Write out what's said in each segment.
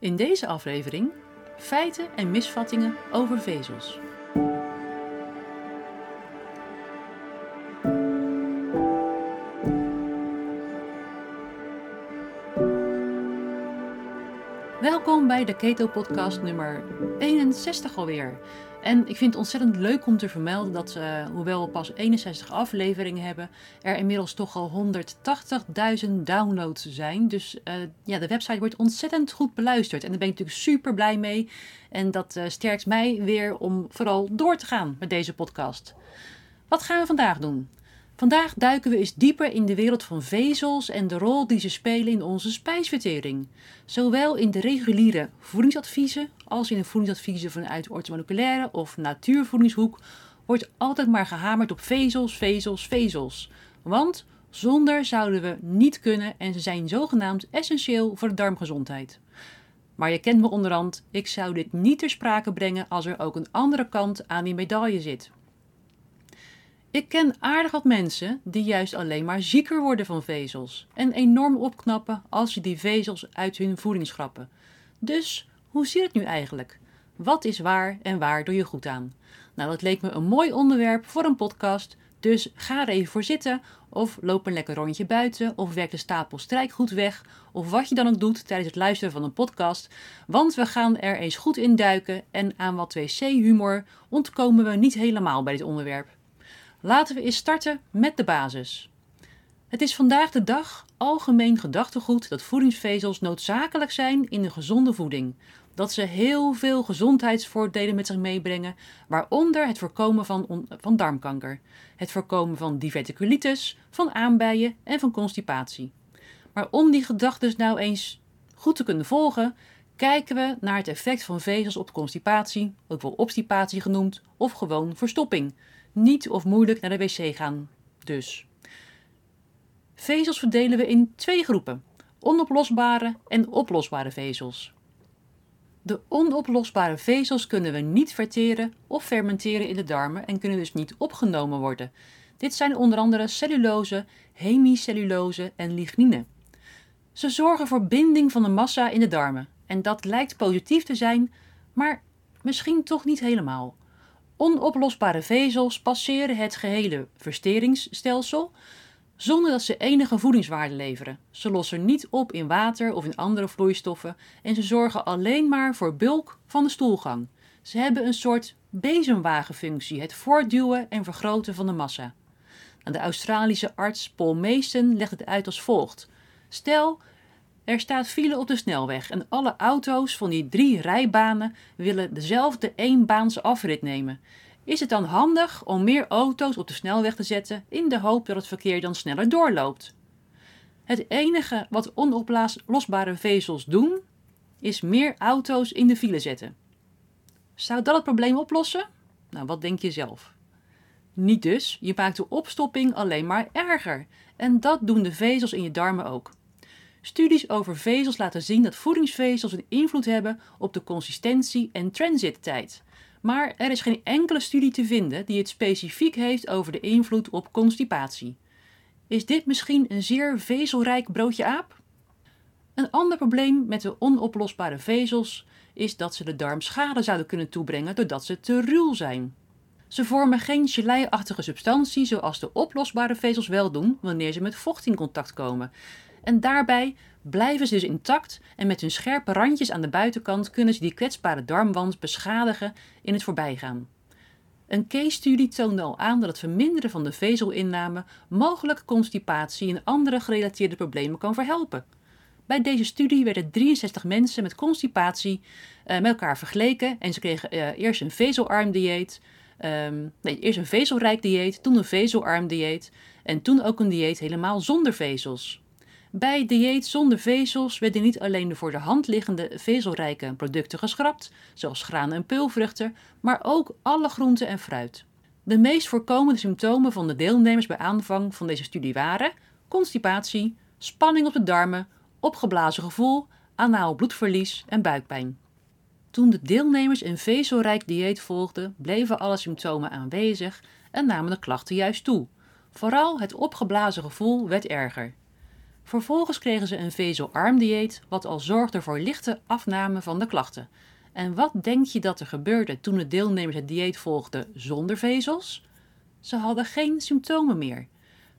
In deze aflevering feiten en misvattingen over vezels. Bij de Keto Podcast nummer 61 alweer. En ik vind het ontzettend leuk om te vermelden dat, uh, hoewel we pas 61 afleveringen hebben, er inmiddels toch al 180.000 downloads zijn. Dus uh, ja, de website wordt ontzettend goed beluisterd. En daar ben ik natuurlijk super blij mee. En dat uh, sterkt mij weer om vooral door te gaan met deze podcast. Wat gaan we vandaag doen? Vandaag duiken we eens dieper in de wereld van vezels en de rol die ze spelen in onze spijsvertering. Zowel in de reguliere voedingsadviezen als in de voedingsadviezen vanuit ortomoleculaire of natuurvoedingshoek wordt altijd maar gehamerd op vezels, vezels, vezels. Want zonder zouden we niet kunnen en ze zijn zogenaamd essentieel voor de darmgezondheid. Maar je kent me onderhand, ik zou dit niet ter sprake brengen als er ook een andere kant aan die medaille zit. Ik ken aardig wat mensen die juist alleen maar zieker worden van vezels en enorm opknappen als ze die vezels uit hun voeding schrappen. Dus hoe zit het nu eigenlijk? Wat is waar en waar doe je goed aan? Nou, dat leek me een mooi onderwerp voor een podcast, dus ga er even voor zitten of loop een lekker rondje buiten of werk de stapel strijkgoed weg of wat je dan ook doet tijdens het luisteren van een podcast, want we gaan er eens goed in duiken en aan wat wc-humor ontkomen we niet helemaal bij dit onderwerp. Laten we eens starten met de basis. Het is vandaag de dag algemeen gedachtegoed dat voedingsvezels noodzakelijk zijn in een gezonde voeding. Dat ze heel veel gezondheidsvoordelen met zich meebrengen, waaronder het voorkomen van, van darmkanker, het voorkomen van diverticulitis, van aanbijen en van constipatie. Maar om die gedachten nou eens goed te kunnen volgen, kijken we naar het effect van vezels op constipatie, ook wel obstipatie genoemd, of gewoon verstopping niet of moeilijk naar de wc gaan. Dus. Vezels verdelen we in twee groepen: onoplosbare en oplosbare vezels. De onoplosbare vezels kunnen we niet verteren of fermenteren in de darmen en kunnen dus niet opgenomen worden. Dit zijn onder andere cellulose, hemicellulose en lignine. Ze zorgen voor binding van de massa in de darmen en dat lijkt positief te zijn, maar misschien toch niet helemaal. Onoplosbare vezels passeren het gehele versteringsstelsel zonder dat ze enige voedingswaarde leveren. Ze lossen niet op in water of in andere vloeistoffen en ze zorgen alleen maar voor bulk van de stoelgang. Ze hebben een soort bezemwagenfunctie, het voortduwen en vergroten van de massa. De Australische arts Paul Mason legt het uit als volgt. Stel, er staat file op de snelweg en alle auto's van die drie rijbanen willen dezelfde eenbaanse afrit nemen. Is het dan handig om meer auto's op de snelweg te zetten in de hoop dat het verkeer dan sneller doorloopt? Het enige wat onoplosbare vezels doen, is meer auto's in de file zetten. Zou dat het probleem oplossen? Nou, wat denk je zelf? Niet dus, je maakt de opstopping alleen maar erger. En dat doen de vezels in je darmen ook. Studies over vezels laten zien dat voedingsvezels een invloed hebben op de consistentie en transittijd. Maar er is geen enkele studie te vinden die het specifiek heeft over de invloed op constipatie. Is dit misschien een zeer vezelrijk broodje aap? Een ander probleem met de onoplosbare vezels is dat ze de darm schade zouden kunnen toebrengen doordat ze te ruw zijn. Ze vormen geen geleiachtige substantie zoals de oplosbare vezels wel doen wanneer ze met vocht in contact komen. En daarbij blijven ze dus intact en met hun scherpe randjes aan de buitenkant kunnen ze die kwetsbare darmwand beschadigen in het voorbijgaan. Een case-studie toonde al aan dat het verminderen van de vezelinname mogelijk constipatie en andere gerelateerde problemen kan verhelpen. Bij deze studie werden 63 mensen met constipatie uh, met elkaar vergeleken en ze kregen uh, eerst een vezelarm dieet, um, nee, eerst een vezelrijk dieet, toen een vezelarm dieet en toen ook een dieet helemaal zonder vezels. Bij dieet zonder vezels werden niet alleen de voor de hand liggende vezelrijke producten geschrapt, zoals granen en peulvruchten, maar ook alle groenten en fruit. De meest voorkomende symptomen van de deelnemers bij aanvang van deze studie waren constipatie, spanning op de darmen, opgeblazen gevoel, anaal bloedverlies en buikpijn. Toen de deelnemers een vezelrijk dieet volgden, bleven alle symptomen aanwezig en namen de klachten juist toe. Vooral het opgeblazen gevoel werd erger. Vervolgens kregen ze een vezelarm dieet, wat al zorgde voor lichte afname van de klachten. En wat denk je dat er gebeurde toen de deelnemers het dieet volgden zonder vezels? Ze hadden geen symptomen meer.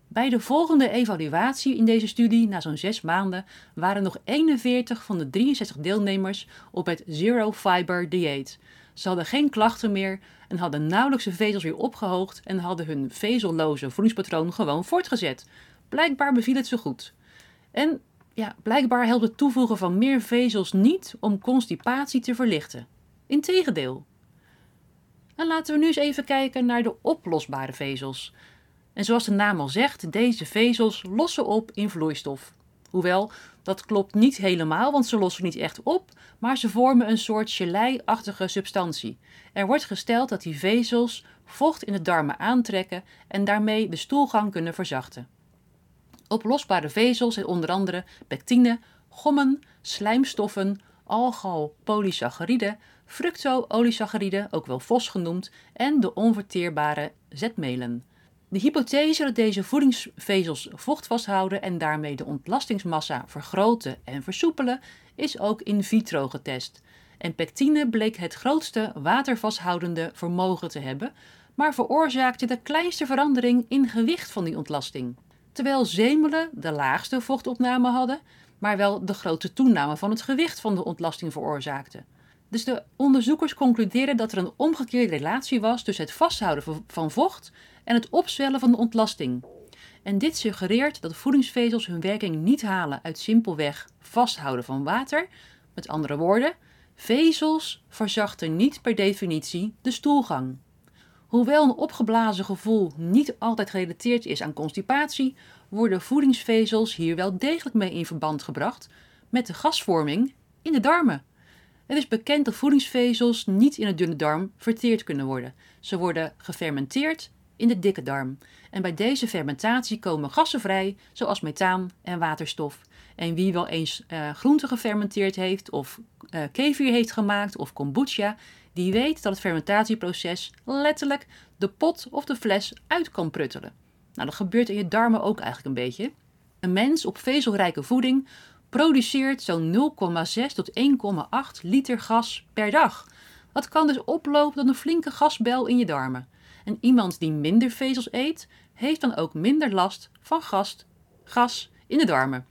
Bij de volgende evaluatie in deze studie, na zo'n zes maanden, waren nog 41 van de 63 deelnemers op het Zero Fiber dieet. Ze hadden geen klachten meer en hadden nauwelijks de vezels weer opgehoogd en hadden hun vezelloze voedingspatroon gewoon voortgezet. Blijkbaar beviel het ze goed. En ja, blijkbaar helpt het toevoegen van meer vezels niet om constipatie te verlichten. Integendeel. En laten we nu eens even kijken naar de oplosbare vezels. En zoals de naam al zegt, deze vezels lossen op in vloeistof. Hoewel, dat klopt niet helemaal, want ze lossen niet echt op, maar ze vormen een soort gelei-achtige substantie. Er wordt gesteld dat die vezels vocht in de darmen aantrekken en daarmee de stoelgang kunnen verzachten. Oplosbare vezels zijn onder andere pectine, gommen, slijmstoffen, algal-polysaccharide, fructo-olisaccharide, ook wel fos genoemd, en de onverteerbare zetmelen. De hypothese dat deze voedingsvezels vocht vasthouden en daarmee de ontlastingsmassa vergroten en versoepelen, is ook in vitro getest. En pectine bleek het grootste watervasthoudende vermogen te hebben, maar veroorzaakte de kleinste verandering in gewicht van die ontlasting. Terwijl zemelen de laagste vochtopname hadden, maar wel de grote toename van het gewicht van de ontlasting veroorzaakte. Dus de onderzoekers concluderen dat er een omgekeerde relatie was tussen het vasthouden van vocht en het opzwellen van de ontlasting. En dit suggereert dat voedingsvezels hun werking niet halen uit simpelweg vasthouden van water. Met andere woorden, vezels verzachten niet per definitie de stoelgang. Hoewel een opgeblazen gevoel niet altijd gerelateerd is aan constipatie, worden voedingsvezels hier wel degelijk mee in verband gebracht met de gasvorming in de darmen. Het is bekend dat voedingsvezels niet in de dunne darm verteerd kunnen worden. Ze worden gefermenteerd in de dikke darm. En bij deze fermentatie komen gassen vrij, zoals methaan en waterstof. En wie wel eens uh, groente gefermenteerd heeft, of uh, kefir heeft gemaakt, of kombucha, die weet dat het fermentatieproces letterlijk de pot of de fles uit kan pruttelen. Nou, dat gebeurt in je darmen ook eigenlijk een beetje. Een mens op vezelrijke voeding produceert zo'n 0,6 tot 1,8 liter gas per dag. Dat kan dus oplopen tot een flinke gasbel in je darmen. En iemand die minder vezels eet, heeft dan ook minder last van gast, gas in de darmen.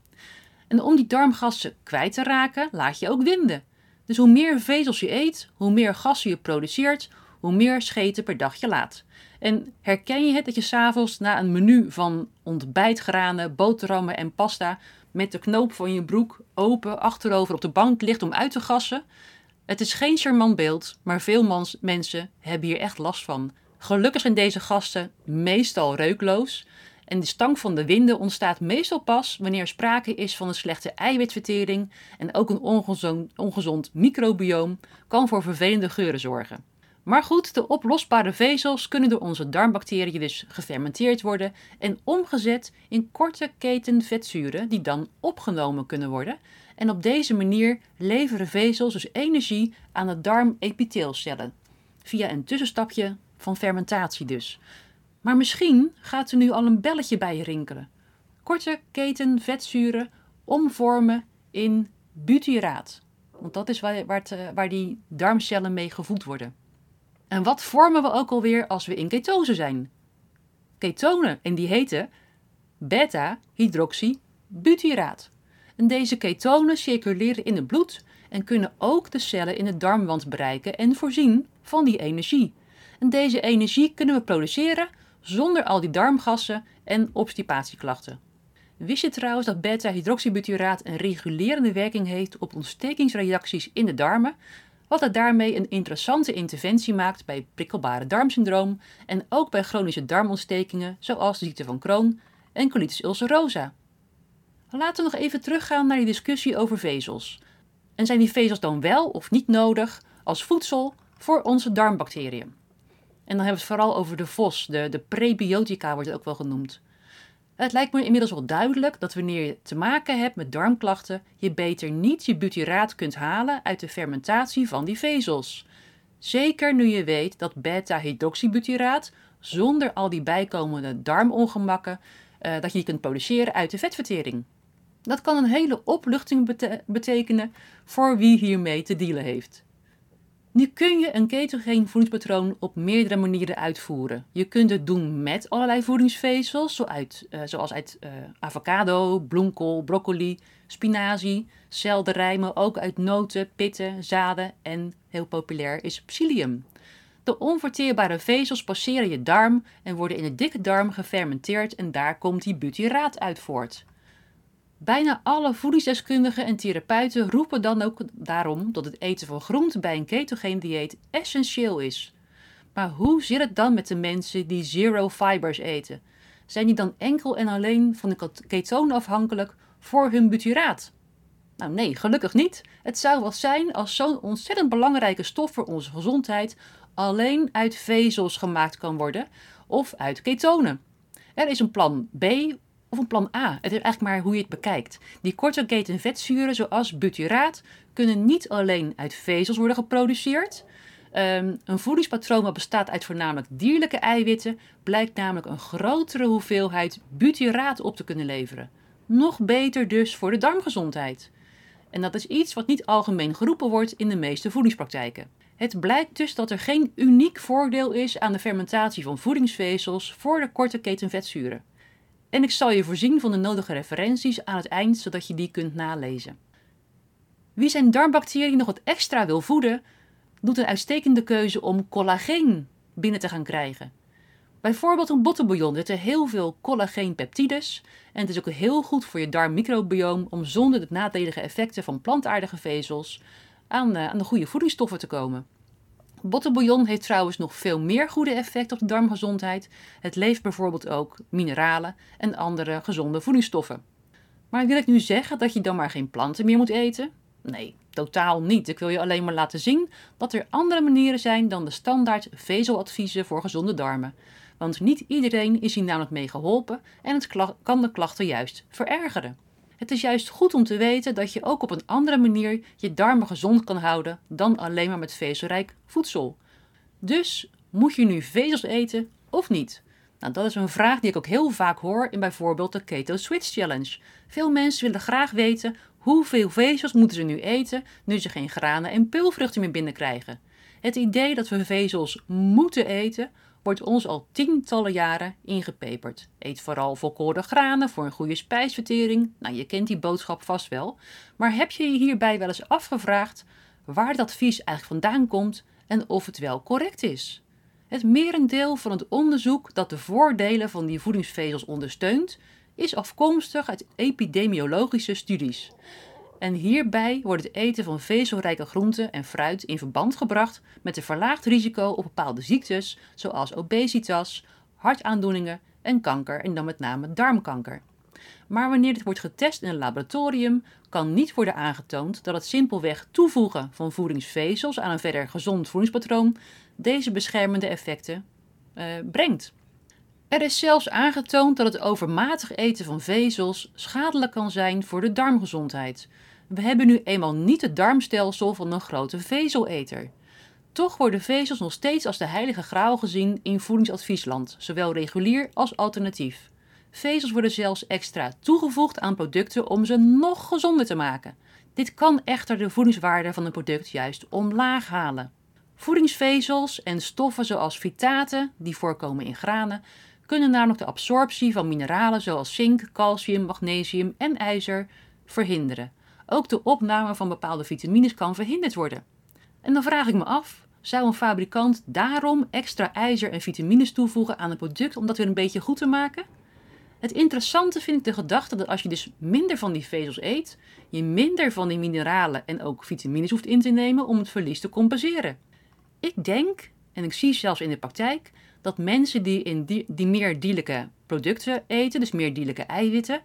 En om die darmgassen kwijt te raken, laat je ook winden. Dus hoe meer vezels je eet, hoe meer gassen je produceert, hoe meer scheten per dag je laat. En herken je het dat je s'avonds na een menu van ontbijtgranen, boterhammen en pasta met de knoop van je broek open achterover op de bank ligt om uit te gassen? Het is geen charmant beeld, maar veel mensen hebben hier echt last van. Gelukkig zijn deze gasten meestal reukloos. En de stank van de winden ontstaat meestal pas wanneer sprake is van een slechte eiwitvertering en ook een ongezond, ongezond microbioom kan voor vervelende geuren zorgen. Maar goed, de oplosbare vezels kunnen door onze darmbacteriën dus gefermenteerd worden en omgezet in korte keten vetzuren die dan opgenomen kunnen worden. En op deze manier leveren vezels dus energie aan de darmepitheelcellen via een tussenstapje van fermentatie dus. Maar misschien gaat er nu al een belletje bij rinkelen. Korte keten vetzuren omvormen in butyraat. Want dat is waar, eh, waar die darmcellen mee gevoed worden. En wat vormen we ook alweer als we in ketose zijn? Ketonen, en die heten beta-hydroxybutyraat. En deze ketonen circuleren in het bloed en kunnen ook de cellen in de darmwand bereiken en voorzien van die energie. En deze energie kunnen we produceren zonder al die darmgassen en obstipatieklachten. Wist je trouwens dat beta-hydroxybutyraat een regulerende werking heeft op ontstekingsreacties in de darmen, wat het daarmee een interessante interventie maakt bij prikkelbare darmsyndroom en ook bij chronische darmontstekingen zoals de ziekte van Crohn en colitis ulcerosa. Laten we nog even teruggaan naar die discussie over vezels. En zijn die vezels dan wel of niet nodig als voedsel voor onze darmbacteriën? En dan hebben we het vooral over de VOS, de, de prebiotica wordt het ook wel genoemd. Het lijkt me inmiddels wel duidelijk dat wanneer je te maken hebt met darmklachten, je beter niet je butyraat kunt halen uit de fermentatie van die vezels. Zeker nu je weet dat beta-hydroxybutyraat zonder al die bijkomende darmongemakken, uh, dat je kunt produceren uit de vetvertering. Dat kan een hele opluchting betekenen voor wie hiermee te dealen heeft. Nu kun je een ketogeen voedingspatroon op meerdere manieren uitvoeren. Je kunt het doen met allerlei voedingsvezels, zoals uit uh, avocado, bloemkool, broccoli, spinazie, selderij, ook uit noten, pitten, zaden en heel populair is psyllium. De onverteerbare vezels passeren je darm en worden in de dikke darm gefermenteerd en daar komt die butyraat uit voort. Bijna alle voedingsdeskundigen en therapeuten roepen dan ook daarom dat het eten van groente bij een ketogeen dieet essentieel is. Maar hoe zit het dan met de mensen die zero fibers eten? Zijn die dan enkel en alleen van de ketonen afhankelijk voor hun butyraat? Nou nee, gelukkig niet. Het zou wel zijn als zo'n ontzettend belangrijke stof voor onze gezondheid alleen uit vezels gemaakt kan worden of uit ketonen. Er is een plan B of een plan A. Het is eigenlijk maar hoe je het bekijkt. Die korte keten vetzuren, zoals butyraat, kunnen niet alleen uit vezels worden geproduceerd. Um, een voedingspatroon dat bestaat uit voornamelijk dierlijke eiwitten, blijkt namelijk een grotere hoeveelheid butyraat op te kunnen leveren. Nog beter dus voor de darmgezondheid. En dat is iets wat niet algemeen geroepen wordt in de meeste voedingspraktijken. Het blijkt dus dat er geen uniek voordeel is aan de fermentatie van voedingsvezels voor de korte keten vetzuren. En ik zal je voorzien van de nodige referenties aan het eind, zodat je die kunt nalezen. Wie zijn darmbacteriën nog wat extra wil voeden, doet een uitstekende keuze om collageen binnen te gaan krijgen. Bijvoorbeeld een bottenbouillon zit er heel veel collageenpeptides en het is ook heel goed voor je darmmicrobioom om zonder de nadelige effecten van plantaardige vezels aan, aan de goede voedingsstoffen te komen. Bottenbouillon heeft trouwens nog veel meer goede effecten op de darmgezondheid. Het levert bijvoorbeeld ook mineralen en andere gezonde voedingsstoffen. Maar wil ik nu zeggen dat je dan maar geen planten meer moet eten? Nee, totaal niet. Ik wil je alleen maar laten zien dat er andere manieren zijn dan de standaard vezeladviezen voor gezonde darmen. Want niet iedereen is hier namelijk mee geholpen en het kan de klachten juist verergeren. Het is juist goed om te weten dat je ook op een andere manier je darmen gezond kan houden dan alleen maar met vezelrijk voedsel. Dus moet je nu vezels eten of niet? Nou, dat is een vraag die ik ook heel vaak hoor in bijvoorbeeld de Keto Switch Challenge. Veel mensen willen graag weten hoeveel vezels moeten ze nu eten nu ze geen granen en peulvruchten meer binnenkrijgen. Het idee dat we vezels moeten eten wordt ons al tientallen jaren ingepeperd. Eet vooral volkoren granen voor een goede spijsvertering. Nou, je kent die boodschap vast wel. Maar heb je je hierbij wel eens afgevraagd waar dat advies eigenlijk vandaan komt en of het wel correct is? Het merendeel van het onderzoek dat de voordelen van die voedingsvezels ondersteunt, is afkomstig uit epidemiologische studies. En hierbij wordt het eten van vezelrijke groenten en fruit in verband gebracht met een verlaagd risico op bepaalde ziektes, zoals obesitas, hartaandoeningen en kanker, en dan met name darmkanker. Maar wanneer dit wordt getest in een laboratorium, kan niet worden aangetoond dat het simpelweg toevoegen van voedingsvezels aan een verder gezond voedingspatroon deze beschermende effecten uh, brengt. Er is zelfs aangetoond dat het overmatig eten van vezels schadelijk kan zijn voor de darmgezondheid. We hebben nu eenmaal niet het darmstelsel van een grote vezeleter. Toch worden vezels nog steeds als de heilige graal gezien in voedingsadviesland, zowel regulier als alternatief. Vezels worden zelfs extra toegevoegd aan producten om ze nog gezonder te maken. Dit kan echter de voedingswaarde van een product juist omlaag halen. Voedingsvezels en stoffen zoals fitaten, die voorkomen in granen, kunnen namelijk de absorptie van mineralen zoals zink, calcium, magnesium en ijzer verhinderen. Ook de opname van bepaalde vitamines kan verhinderd worden. En dan vraag ik me af, zou een fabrikant daarom extra ijzer en vitamines toevoegen aan een product om dat weer een beetje goed te maken? Het interessante vind ik de gedachte dat als je dus minder van die vezels eet, je minder van die mineralen en ook vitamines hoeft in te nemen om het verlies te compenseren. Ik denk, en ik zie zelfs in de praktijk, dat mensen die, in die, die meer dierlijke producten eten, dus meer dierlijke eiwitten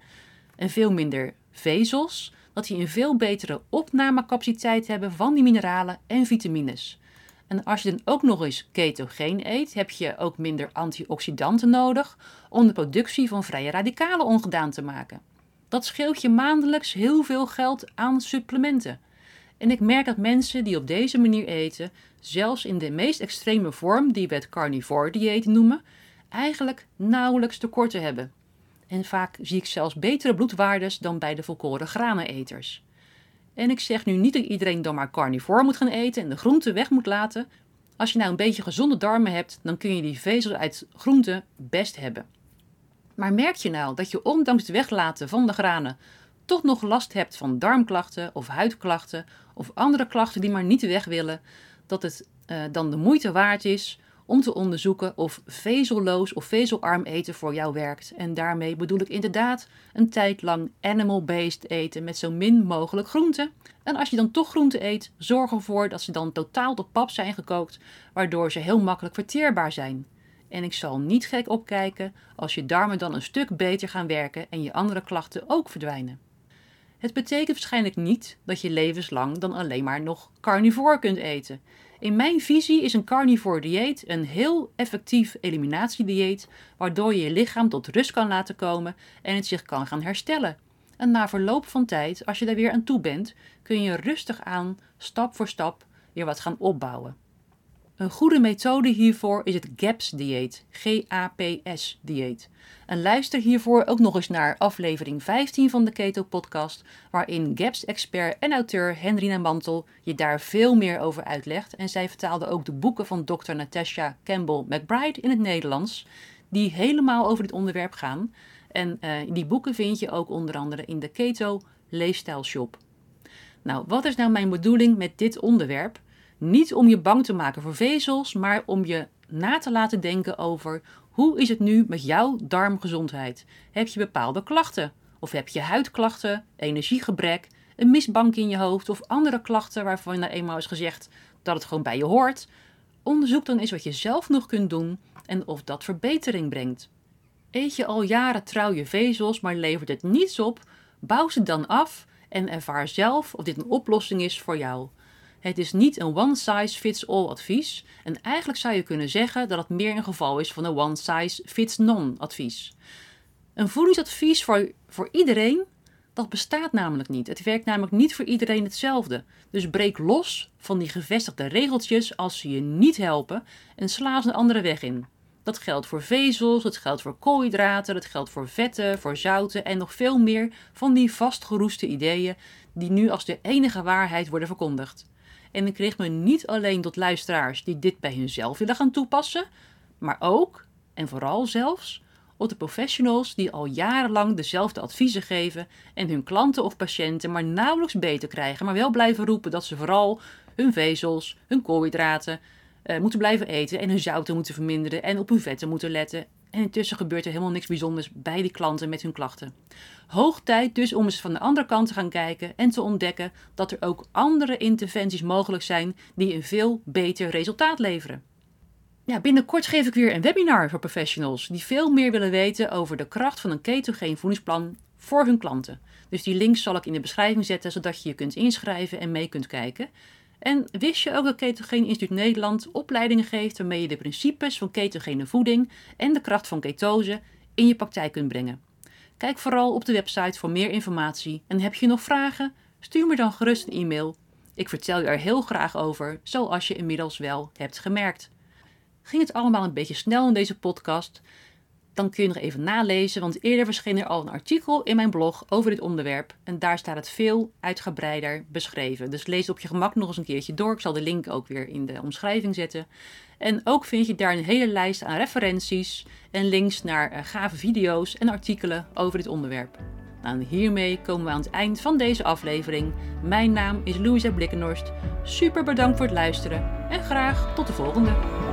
en veel minder vezels, dat die een veel betere opnamecapaciteit hebben van die mineralen en vitamines. En als je dan ook nog eens ketogeen eet, heb je ook minder antioxidanten nodig om de productie van vrije radicalen ongedaan te maken. Dat scheelt je maandelijks heel veel geld aan supplementen. En ik merk dat mensen die op deze manier eten, zelfs in de meest extreme vorm, die we het carnivore dieet noemen, eigenlijk nauwelijks tekorten hebben. En vaak zie ik zelfs betere bloedwaardes dan bij de volkoren graneneters. En ik zeg nu niet dat iedereen dan maar carnivore moet gaan eten en de groenten weg moet laten. Als je nou een beetje gezonde darmen hebt, dan kun je die vezels uit groenten best hebben. Maar merk je nou dat je ondanks het weglaten van de granen toch nog last hebt van darmklachten of huidklachten of andere klachten die maar niet weg willen, dat het uh, dan de moeite waard is om te onderzoeken of vezelloos of vezelarm eten voor jou werkt. En daarmee bedoel ik inderdaad een tijd lang animal-based eten met zo min mogelijk groenten. En als je dan toch groenten eet, zorg ervoor dat ze dan totaal tot pap zijn gekookt, waardoor ze heel makkelijk verteerbaar zijn. En ik zal niet gek opkijken als je darmen dan een stuk beter gaan werken en je andere klachten ook verdwijnen. Het betekent waarschijnlijk niet dat je levenslang dan alleen maar nog carnivore kunt eten. In mijn visie is een carnivore dieet een heel effectief eliminatiedieet, waardoor je je lichaam tot rust kan laten komen en het zich kan gaan herstellen. En na verloop van tijd, als je daar weer aan toe bent, kun je rustig aan, stap voor stap, weer wat gaan opbouwen. Een goede methode hiervoor is het GAPS-dieet, G-A-P-S-dieet. En luister hiervoor ook nog eens naar aflevering 15 van de Keto-podcast, waarin GAPS-expert en auteur Henrina Mantel je daar veel meer over uitlegt. En zij vertaalde ook de boeken van Dr. Natasha Campbell McBride in het Nederlands, die helemaal over dit onderwerp gaan. En uh, die boeken vind je ook onder andere in de Keto Leefstijl Shop. Nou, wat is nou mijn bedoeling met dit onderwerp? Niet om je bang te maken voor vezels, maar om je na te laten denken over hoe is het nu met jouw darmgezondheid? Heb je bepaalde klachten? Of heb je huidklachten, energiegebrek, een misbank in je hoofd of andere klachten waarvan nou eenmaal is gezegd dat het gewoon bij je hoort? Onderzoek dan eens wat je zelf nog kunt doen en of dat verbetering brengt. Eet je al jaren trouw je vezels, maar levert het niets op? Bouw ze dan af en ervaar zelf of dit een oplossing is voor jou. Het is niet een one-size-fits-all advies en eigenlijk zou je kunnen zeggen dat het meer een geval is van een one-size-fits-none advies. Een voedingsadvies voor, voor iedereen, dat bestaat namelijk niet. Het werkt namelijk niet voor iedereen hetzelfde. Dus breek los van die gevestigde regeltjes als ze je niet helpen en sla ze een andere weg in. Dat geldt voor vezels, dat geldt voor koolhydraten, dat geldt voor vetten, voor zouten en nog veel meer van die vastgeroeste ideeën die nu als de enige waarheid worden verkondigd. En ik richt me niet alleen tot luisteraars die dit bij hunzelf willen gaan toepassen, maar ook, en vooral zelfs, op de professionals die al jarenlang dezelfde adviezen geven en hun klanten of patiënten maar nauwelijks beter krijgen, maar wel blijven roepen dat ze vooral hun vezels, hun koolhydraten uh, moeten blijven eten en hun zouten moeten verminderen en op hun vetten moeten letten. En intussen gebeurt er helemaal niks bijzonders bij die klanten met hun klachten. Hoog tijd dus om eens van de andere kant te gaan kijken en te ontdekken dat er ook andere interventies mogelijk zijn die een veel beter resultaat leveren. Ja, binnenkort geef ik weer een webinar voor professionals die veel meer willen weten over de kracht van een ketogeen voedingsplan voor hun klanten. Dus die link zal ik in de beschrijving zetten zodat je je kunt inschrijven en mee kunt kijken. En wist je ook dat Ketogeen Instituut Nederland opleidingen geeft waarmee je de principes van ketogene voeding en de kracht van ketose in je praktijk kunt brengen? Kijk vooral op de website voor meer informatie en heb je nog vragen? Stuur me dan gerust een e-mail. Ik vertel je er heel graag over, zoals je inmiddels wel hebt gemerkt. Ging het allemaal een beetje snel in deze podcast? Dan kun je nog even nalezen, want eerder verscheen er al een artikel in mijn blog over dit onderwerp en daar staat het veel uitgebreider beschreven. Dus lees op je gemak nog eens een keertje door. Ik zal de link ook weer in de omschrijving zetten. En ook vind je daar een hele lijst aan referenties en links naar uh, gave video's en artikelen over dit onderwerp. Nou, hiermee komen we aan het eind van deze aflevering. Mijn naam is Louisa Blikkenhorst. Super bedankt voor het luisteren en graag tot de volgende.